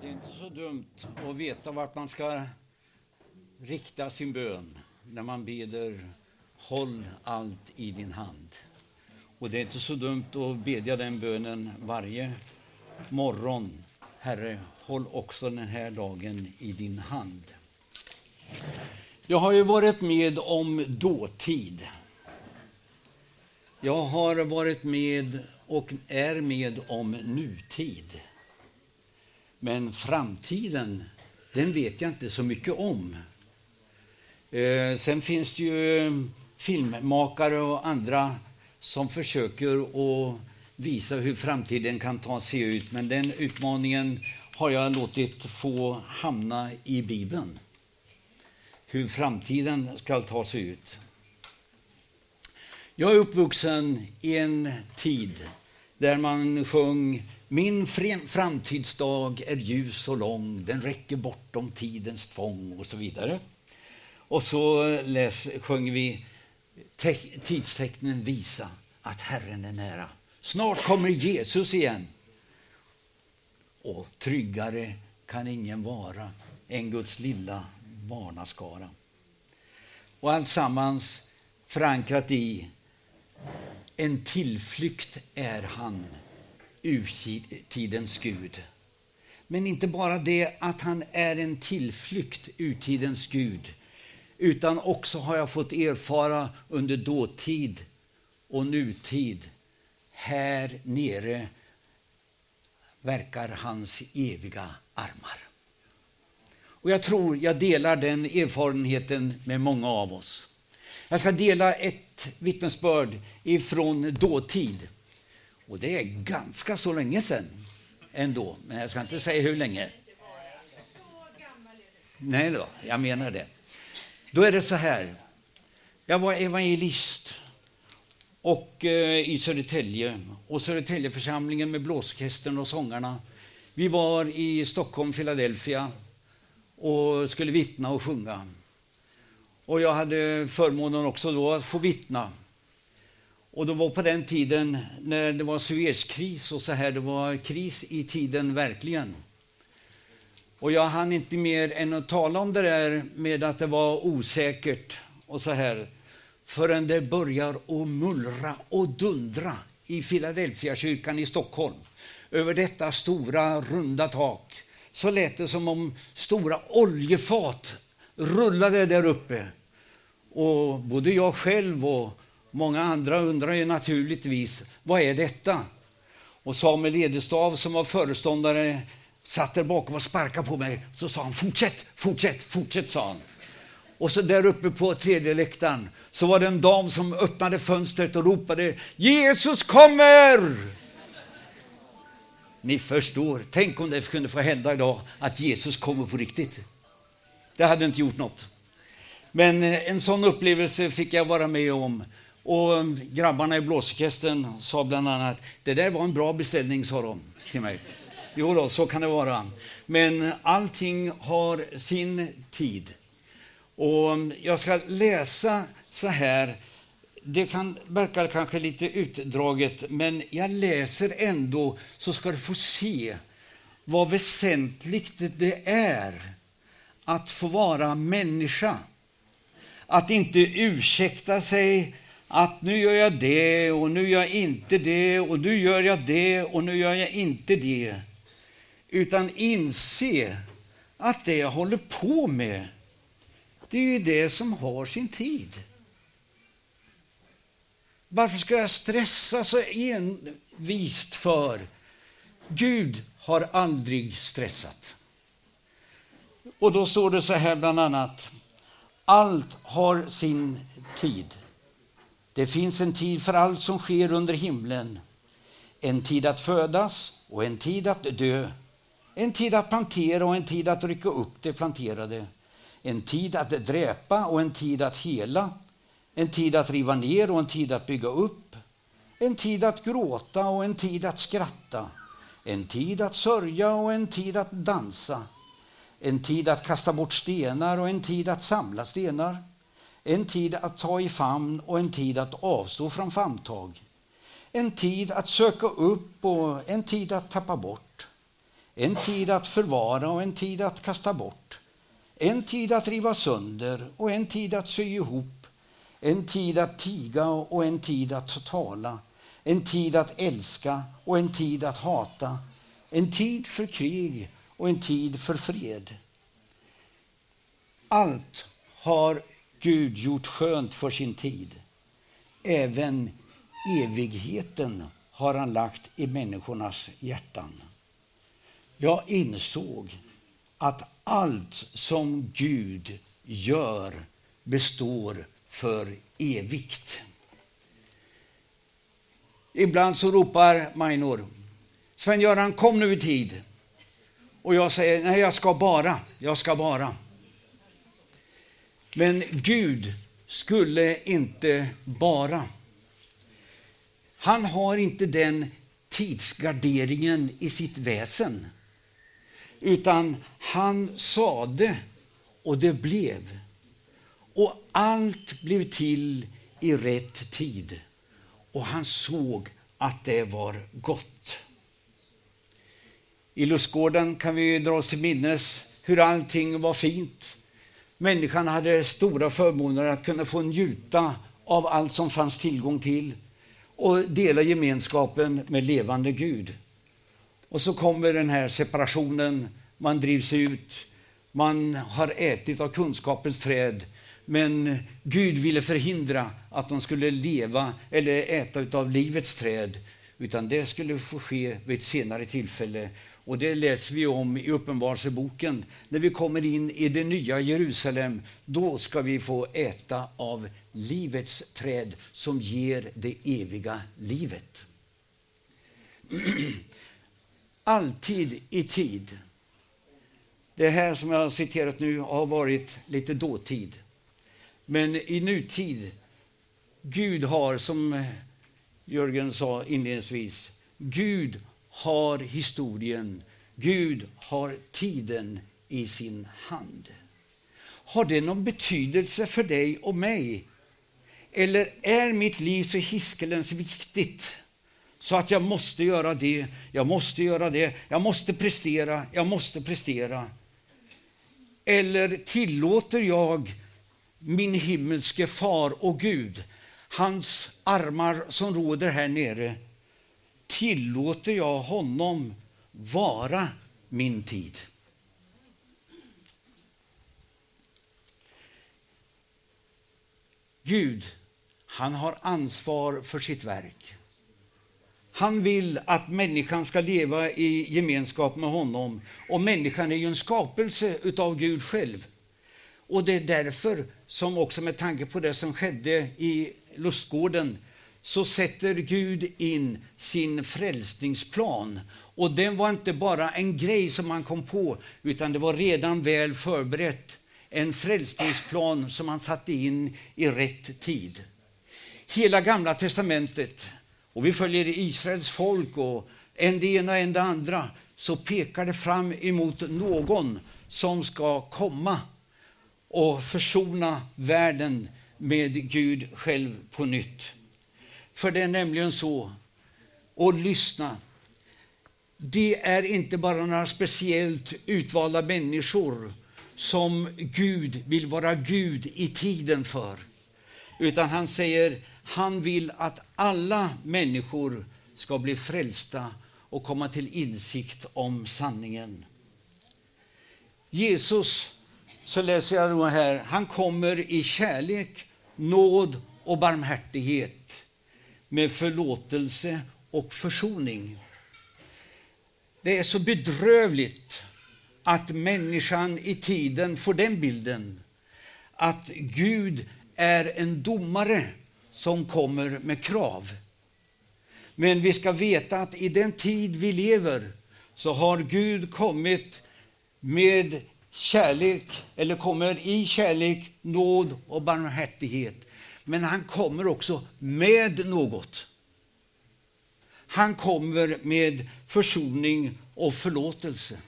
det är inte så dumt att veta vart man ska rikta sin bön när man beder Håll allt i din hand. Och det är inte så dumt att bedja den bönen varje morgon. Herre, håll också den här dagen i din hand. Jag har ju varit med om dåtid. Jag har varit med och är med om nutid. Men framtiden, den vet jag inte så mycket om. Eh, sen finns det ju filmmakare och andra som försöker att visa hur framtiden kan ta sig ut. Men den utmaningen har jag låtit få hamna i Bibeln. Hur framtiden ska ta sig ut. Jag är uppvuxen i en tid där man sjöng min framtidsdag är ljus och lång, den räcker bortom tidens tvång och så vidare. Och så läs, sjöng vi Tidstecknen visa att Herren är nära. Snart kommer Jesus igen. Och tryggare kan ingen vara än Guds lilla barnaskara. Och alltsammans förankrat i en tillflykt är han, urtidens Gud. Men inte bara det att han är en tillflykt, urtidens Gud, utan också har jag fått erfara under dåtid och nutid. Här nere verkar hans eviga armar. Och Jag tror jag delar den erfarenheten med många av oss. Jag ska dela ett vittnesbörd ifrån dåtid. Och det är ganska så länge sedan ändå, men jag ska inte säga hur länge. Nej då, jag menar det. Då är det så här. Jag var evangelist och, eh, i Södertälje och Södertäljeförsamlingen med blåsorkestern och sångarna. Vi var i Stockholm, Philadelphia och skulle vittna och sjunga. Och jag hade förmånen också då att få vittna. Och det var på den tiden när det var Suezkris och så här, det var kris i tiden verkligen. Och jag hann inte mer än att tala om det där med att det var osäkert och så här förrän det börjar att mullra och dundra i Philadelphia kyrkan i Stockholm över detta stora runda tak så lät det som om stora oljefat rullade där uppe. Och både jag själv och många andra undrar ju naturligtvis, vad är detta? Och Samuel Edestav som var föreståndare satt där bakom och sparkade på mig. Så sa han fortsätt, fortsätt, fortsätt, sa han. Och så där uppe på tredje läktaren så var det en dam som öppnade fönstret och ropade Jesus kommer! Ni förstår, tänk om det kunde få hända idag att Jesus kommer på riktigt. Det hade inte gjort något. Men eh, en sån upplevelse fick jag vara med om. Och eh, grabbarna i blåsorkestern sa bland annat, det där var en bra beställning, sa de till mig. Jo då, så kan det vara. Men allting har sin tid. Och eh, jag ska läsa så här. Det kan verka kanske lite utdraget, men jag läser ändå så ska du få se vad väsentligt det är att få vara människa. Att inte ursäkta sig att nu gör jag det och nu gör jag inte det och nu gör jag det och nu gör jag inte det utan inse att det jag håller på med, det är ju det som har sin tid. Varför ska jag stressa så envist för? Gud har aldrig stressat. Och då står det så här bland annat. Allt har sin tid. Det finns en tid för allt som sker under himlen. En tid att födas och en tid att dö en tid att plantera och en tid att rycka upp det planterade. En tid att dräpa och en tid att hela. En tid att riva ner och en tid att bygga upp. En tid att gråta och en tid att skratta. En tid att sörja och en tid att dansa. En tid att kasta bort stenar och en tid att samla stenar. En tid att ta i famn och en tid att avstå från famntag. En tid att söka upp och en tid att tappa bort en tid att förvara och en tid att kasta bort, en tid att riva sönder och en tid att sy ihop, en tid att tiga och en tid att tala, en tid att älska och en tid att hata, en tid för krig och en tid för fred. Allt har Gud gjort skönt för sin tid. Även evigheten har han lagt i människornas hjärtan. Jag insåg att allt som Gud gör består för evigt. Ibland så ropar Majnor, Sven-Göran kom nu i tid. Och jag säger, nej jag ska bara, jag ska bara. Men Gud skulle inte bara. Han har inte den tidsgarderingen i sitt väsen. Utan han sade och det blev. Och allt blev till i rätt tid. Och han såg att det var gott. I lustgården kan vi dra oss till minnes hur allting var fint. Människan hade stora förmåner att kunna få njuta av allt som fanns tillgång till och dela gemenskapen med levande Gud. Och så kommer den här separationen, man drivs ut, man har ätit av kunskapens träd men Gud ville förhindra att de skulle leva eller äta av livets träd utan det skulle få ske vid ett senare tillfälle. Och det läser vi om i Uppenbarelseboken. När vi kommer in i det nya Jerusalem, då ska vi få äta av livets träd som ger det eviga livet. Alltid i tid. Det här som jag har citerat nu har varit lite dåtid. Men i nutid, Gud har, som Jörgen sa inledningsvis, Gud har historien, Gud har tiden i sin hand. Har det någon betydelse för dig och mig? Eller är mitt liv så hiskelens viktigt så att jag måste göra det, jag måste göra det, jag måste prestera, jag måste prestera? Eller tillåter jag min himmelske far och Gud, hans armar som råder här nere, tillåter jag honom vara min tid? Gud, han har ansvar för sitt verk. Han vill att människan ska leva i gemenskap med honom. Och människan är ju en skapelse utav Gud själv. Och det är därför som också med tanke på det som skedde i lustgården så sätter Gud in sin frälsningsplan. Och den var inte bara en grej som man kom på, utan det var redan väl förberett. En frälsningsplan som han satte in i rätt tid. Hela Gamla testamentet, och vi följer Israels folk och en det ena och en det andra, så pekar det fram emot någon som ska komma och försona världen med Gud själv på nytt. För det är nämligen så, och lyssna, det är inte bara några speciellt utvalda människor som Gud vill vara Gud i tiden för. Utan han säger, han vill att alla människor ska bli frälsta och komma till insikt om sanningen. Jesus så läser jag då här, han kommer i kärlek, nåd och barmhärtighet med förlåtelse och försoning. Det är så bedrövligt att människan i tiden får den bilden att Gud är en domare som kommer med krav. Men vi ska veta att i den tid vi lever så har Gud kommit med kärlek, eller kommer i kärlek, nåd och barmhärtighet. Men han kommer också med något. Han kommer med försoning och förlåtelse.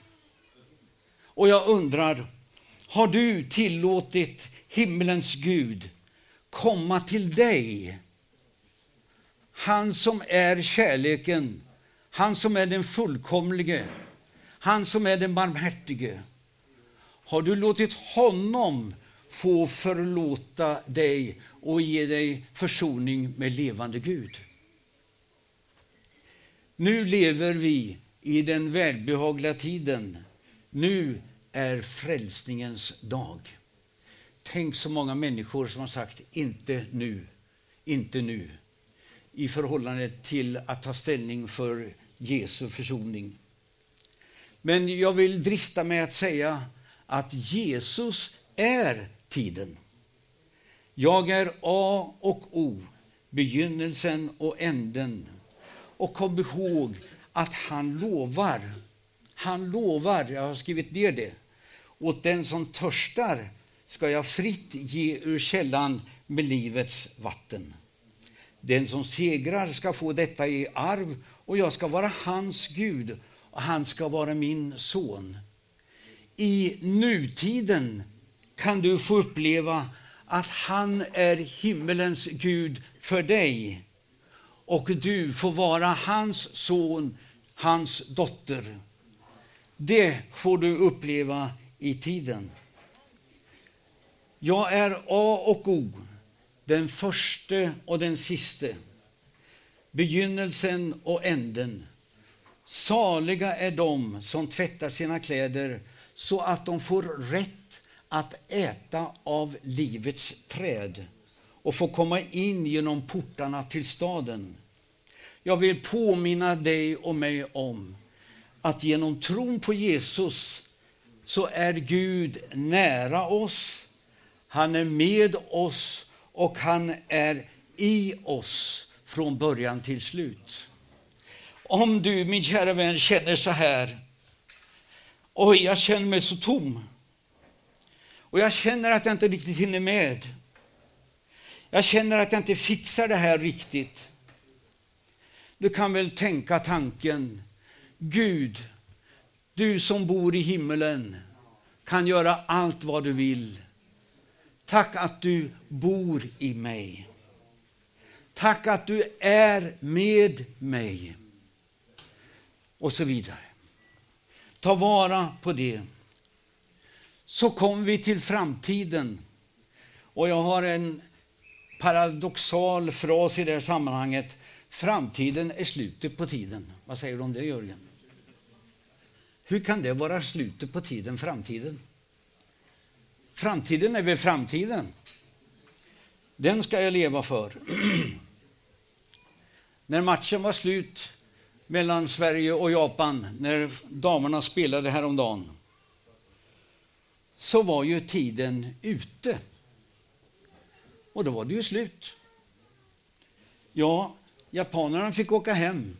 Och jag undrar, har du tillåtit himmelens Gud komma till dig? Han som är kärleken, han som är den fullkomlige, han som är den barmhärtige. Har du låtit honom få förlåta dig och ge dig försoning med levande Gud? Nu lever vi i den välbehagliga tiden. Nu är frälsningens dag. Tänk så många människor som har sagt inte nu, inte nu i förhållande till att ta ställning för Jesu försoning. Men jag vill drista mig att säga att Jesus är tiden. Jag är A och O, begynnelsen och änden. Och kom ihåg att han lovar, han lovar, jag har skrivit ner det, åt den som törstar ska jag fritt ge ur källan med livets vatten. Den som segrar ska få detta i arv och jag ska vara hans Gud och han ska vara min son. I nutiden kan du få uppleva att han är himmelens Gud för dig och du får vara hans son, hans dotter. Det får du uppleva i tiden. Jag är A och O, den första och den siste, begynnelsen och änden. Saliga är de som tvättar sina kläder så att de får rätt att äta av livets träd och få komma in genom portarna till staden. Jag vill påminna dig och mig om att genom tron på Jesus så är Gud nära oss, han är med oss och han är i oss från början till slut. Om du, min kära vän, känner så här, oj, jag känner mig så tom. Och jag känner att jag inte riktigt hinner med. Jag känner att jag inte fixar det här riktigt. Du kan väl tänka tanken, Gud, du som bor i himmelen kan göra allt vad du vill. Tack att du bor i mig. Tack att du är med mig. Och så vidare. Ta vara på det. Så kommer vi till framtiden. Och jag har en paradoxal fras i det här sammanhanget. Framtiden är slutet på tiden. Vad säger du om det, Jörgen? Hur kan det vara slutet på tiden, framtiden? Framtiden är väl framtiden. Den ska jag leva för. när matchen var slut mellan Sverige och Japan, när damerna spelade häromdagen, så var ju tiden ute. Och då var det ju slut. Ja, japanerna fick åka hem.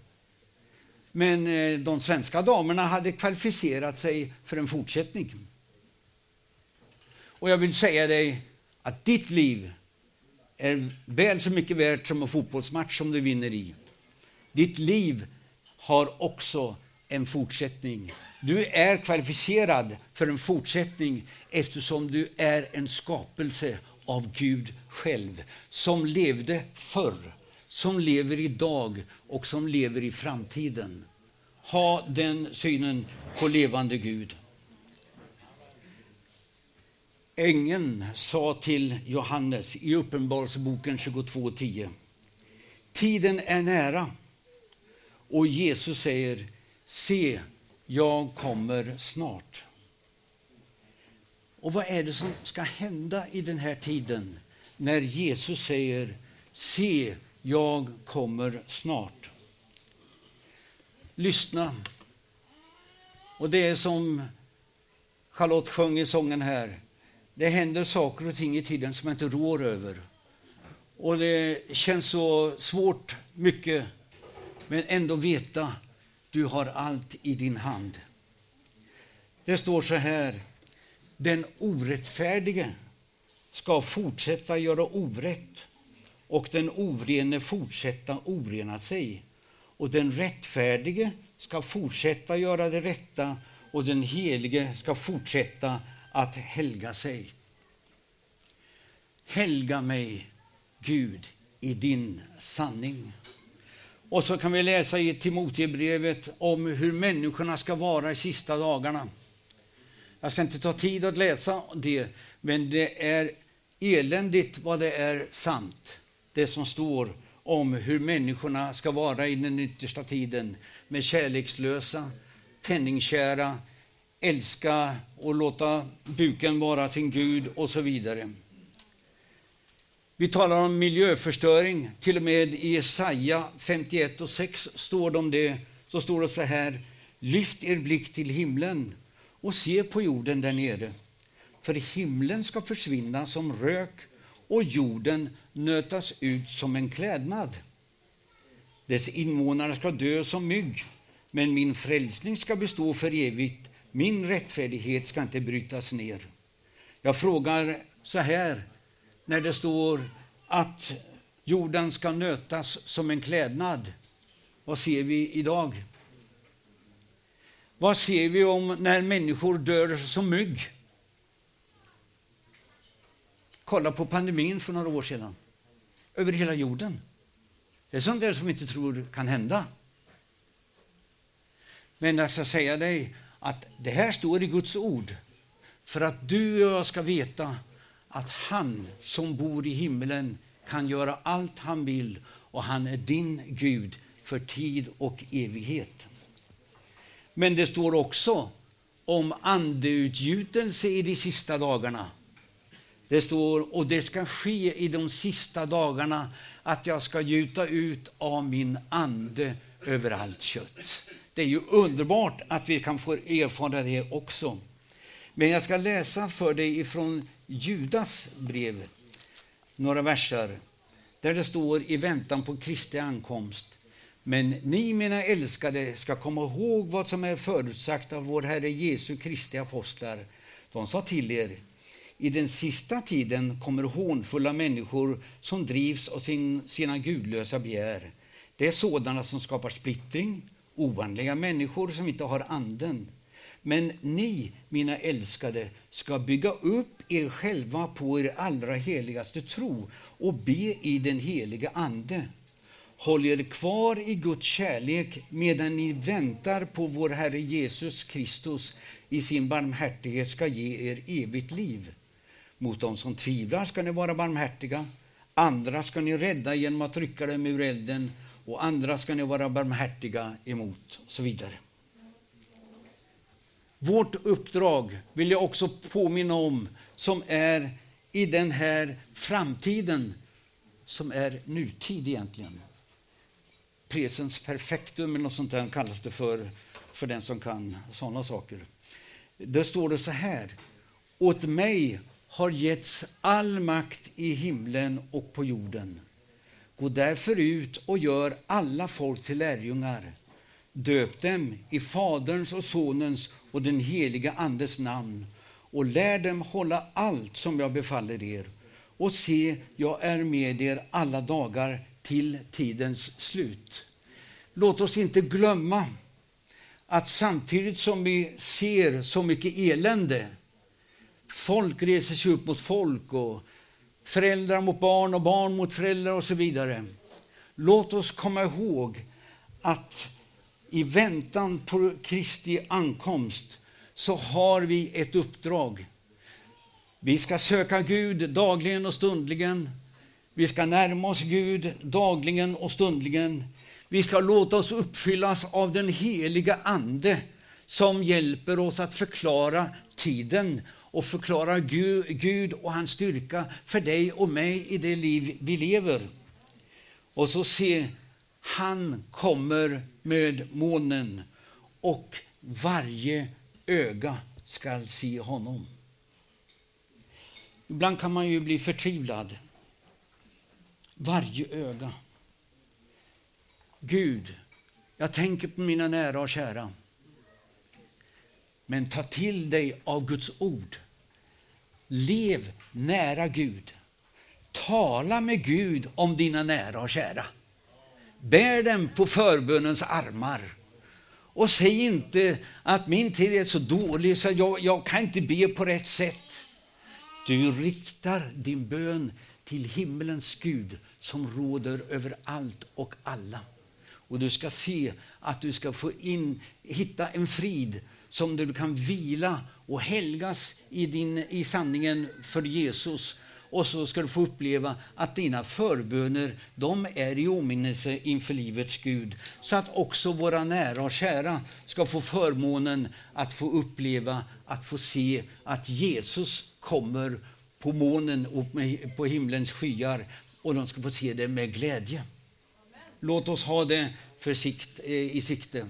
Men eh, de svenska damerna hade kvalificerat sig för en fortsättning. Och jag vill säga dig att ditt liv är väl så mycket värt som en fotbollsmatch som du vinner i. Ditt liv har också en fortsättning. Du är kvalificerad för en fortsättning eftersom du är en skapelse av Gud själv som levde förr, som lever idag och som lever i framtiden. Ha den synen på levande Gud. Ängeln sa till Johannes i Uppenbarelseboken 22.10. Tiden är nära. Och Jesus säger, se, jag kommer snart. Och vad är det som ska hända i den här tiden när Jesus säger, se, jag kommer snart? Lyssna. Och det är som Charlotte sjöng i sången här. Det händer saker och ting i tiden som jag inte rår över. Och det känns så svårt mycket, men ändå veta du har allt i din hand. Det står så här. Den orättfärdige ska fortsätta göra orätt och den orene fortsätta orena sig. Och den rättfärdige ska fortsätta göra det rätta och den helige ska fortsätta att helga sig. Helga mig, Gud, i din sanning. Och så kan vi läsa i Timoteusbrevet om hur människorna ska vara i sista dagarna. Jag ska inte ta tid att läsa det, men det är eländigt vad det är sant. Det som står om hur människorna ska vara i den yttersta tiden med kärlekslösa, penningkära, älska och låta buken vara sin Gud och så vidare. Vi talar om miljöförstöring. Till och med i Jesaja 51 och 6 står det om det. Så står det så här. Lyft er blick till himlen och se på jorden där nere. För himlen ska försvinna som rök och jorden nötas ut som en klädnad. Dess invånare ska dö som mygg, men min frälsning ska bestå för evigt. Min rättfärdighet ska inte brytas ner. Jag frågar så här, när det står att jorden ska nötas som en klädnad. Vad ser vi idag? Vad ser vi om när människor dör som mygg? Kolla på pandemin för några år sedan. Över hela jorden. Det är sånt där som vi inte tror kan hända. Men jag ska säga dig att det här står i Guds ord för att du och jag ska veta att han som bor i himlen kan göra allt han vill och han är din Gud för tid och evighet. Men det står också om andeutgjutelse i de sista dagarna. Det står, och det ska ske i de sista dagarna att jag ska gjuta ut av min ande över allt kött. Det är ju underbart att vi kan få erfara det också. Men jag ska läsa för dig ifrån Judas brev, några verser, där det står i väntan på Kristi ankomst. Men ni, mina älskade, ska komma ihåg vad som är förutsagt av vår Herre Jesu Kristi apostlar. De sa till er, i den sista tiden kommer hånfulla människor som drivs av sin, sina gudlösa begär. Det är sådana som skapar splittring, ovanliga människor som inte har anden. Men ni, mina älskade, ska bygga upp er själva på er allra heligaste tro och be i den heliga Ande. Håll er kvar i Guds kärlek medan ni väntar på vår Herre Jesus Kristus i sin barmhärtighet ska ge er evigt liv. Mot dem som tvivlar ska ni vara barmhärtiga, andra ska ni rädda genom att rycka dem ur elden och andra ska ni vara barmhärtiga emot och så vidare. Vårt uppdrag vill jag också påminna om som är i den här framtiden som är nutid egentligen. Presens perfektum eller något sånt där kallas det för, för den som kan sådana saker. Där står det så här. Åt mig har getts all makt i himlen och på jorden. Gå därför ut och gör alla folk till lärjungar. Döp dem i Faderns och Sonens och den heliga Andes namn och lär dem hålla allt som jag befaller er. Och se, jag är med er alla dagar till tidens slut. Låt oss inte glömma att samtidigt som vi ser så mycket elände, folk reser sig upp mot folk och föräldrar mot barn och barn mot föräldrar och så vidare. Låt oss komma ihåg att i väntan på Kristi ankomst så har vi ett uppdrag. Vi ska söka Gud dagligen och stundligen. Vi ska närma oss Gud dagligen och stundligen. Vi ska låta oss uppfyllas av den heliga Ande som hjälper oss att förklara tiden och förklara Gud och hans styrka för dig och mig i det liv vi lever. Och så se, han kommer med månen och varje öga skall se honom. Ibland kan man ju bli förtvivlad. Varje öga. Gud, jag tänker på mina nära och kära. Men ta till dig av Guds ord. Lev nära Gud. Tala med Gud om dina nära och kära. Bär den på förbönens armar. Och säg inte att min tid är så dålig så jag, jag kan inte be på rätt sätt. Du riktar din bön till himmelens Gud som råder över allt och alla. Och du ska se att du ska få in, hitta en frid som du kan vila och helgas i, din, i sanningen för Jesus. Och så ska du få uppleva att dina förböner de är i åminnelse inför livets Gud. Så att också våra nära och kära ska få förmånen att få uppleva, att få se att Jesus kommer på månen och på himlens skyar och de ska få se det med glädje. Låt oss ha det för sikt, eh, i sikte.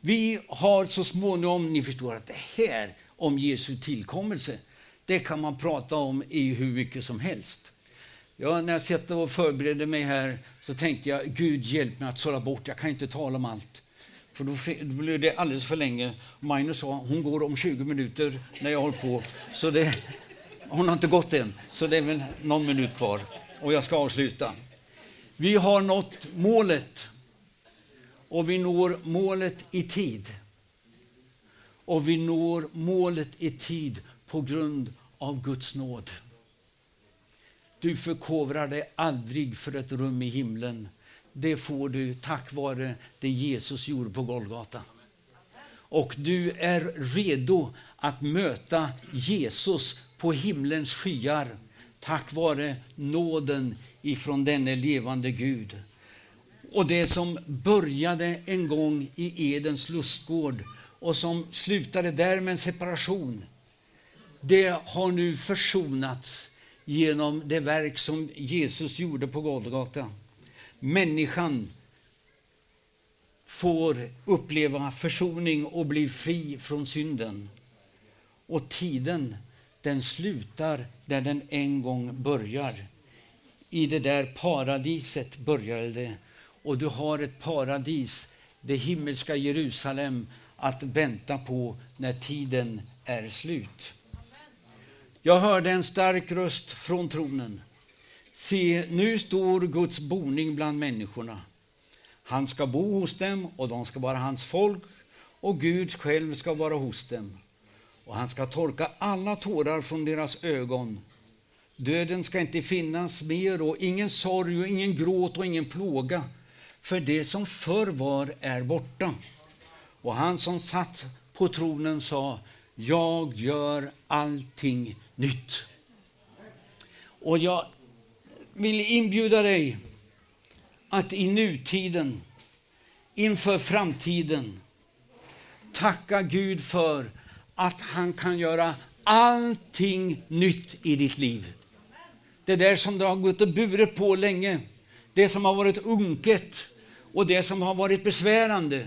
Vi har så småningom, ni förstår att det här om Jesu tillkommelse, det kan man prata om i hur mycket som helst. Ja, när jag satt och förberedde mig här så tänkte jag, Gud hjälp mig att sålla bort, jag kan inte tala om allt. För då blir det alldeles för länge. Magnus sa, hon går om 20 minuter när jag håller på. Så det, hon har inte gått än, så det är väl någon minut kvar. Och jag ska avsluta. Vi har nått målet. Och vi når målet i tid. Och vi når målet i tid på grund av Guds nåd. Du förkovrar dig aldrig för ett rum i himlen. Det får du tack vare det Jesus gjorde på Golgata. Och du är redo att möta Jesus på himlens skyar tack vare nåden ifrån denne levande Gud. Och det som började en gång i Edens lustgård och som slutade där med en separation, det har nu försonats genom det verk som Jesus gjorde på Golgata. Människan får uppleva försoning och bli fri från synden. Och tiden, den slutar där den en gång börjar. I det där paradiset började det. Och du har ett paradis, det himmelska Jerusalem, att vänta på när tiden är slut. Jag hörde en stark röst från tronen. Se, nu står Guds boning bland människorna. Han ska bo hos dem och de ska vara hans folk och Gud själv ska vara hos dem. Och han ska torka alla tårar från deras ögon. Döden ska inte finnas mer och ingen sorg och ingen gråt och ingen plåga. För det som förr var är borta. Och han som satt på tronen sa, jag gör allting nytt. Och jag vill inbjuda dig att i nutiden, inför framtiden, tacka Gud för att han kan göra allting nytt i ditt liv. Det där som du har gått och burit på länge, det som har varit unket och det som har varit besvärande.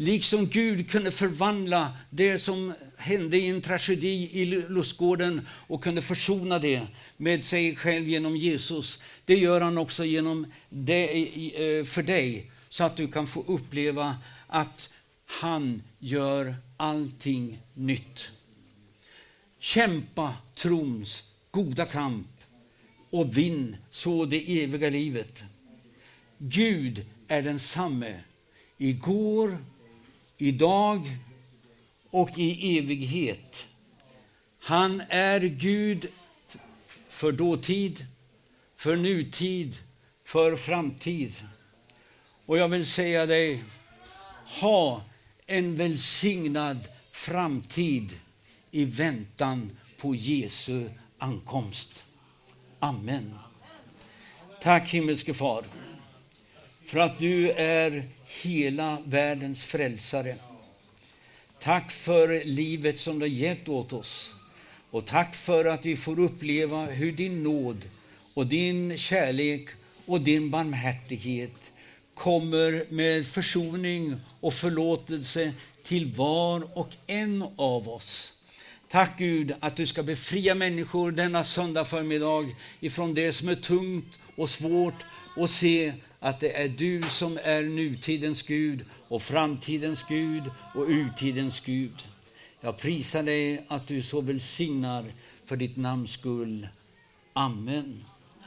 Liksom Gud kunde förvandla det som hände i en tragedi i lustgården och kunde försona det med sig själv genom Jesus. Det gör han också genom det, eh, för dig så att du kan få uppleva att han gör allting nytt. Kämpa trons goda kamp och vinn så det eviga livet. Gud är densamme igår, idag och i evighet. Han är Gud för dåtid, för nutid, för framtid. Och jag vill säga dig, ha en välsignad framtid i väntan på Jesu ankomst. Amen. Tack himmelske Far för att du är hela världens frälsare. Tack för livet som du har gett åt oss. Och tack för att vi får uppleva hur din nåd och din kärlek och din barmhärtighet kommer med försoning och förlåtelse till var och en av oss. Tack Gud att du ska befria människor denna söndag förmiddag ifrån det som är tungt och svårt och se att det är du som är nutidens Gud och framtidens Gud och urtidens Gud. Jag prisar dig att du så välsignar för ditt namns skull. Amen.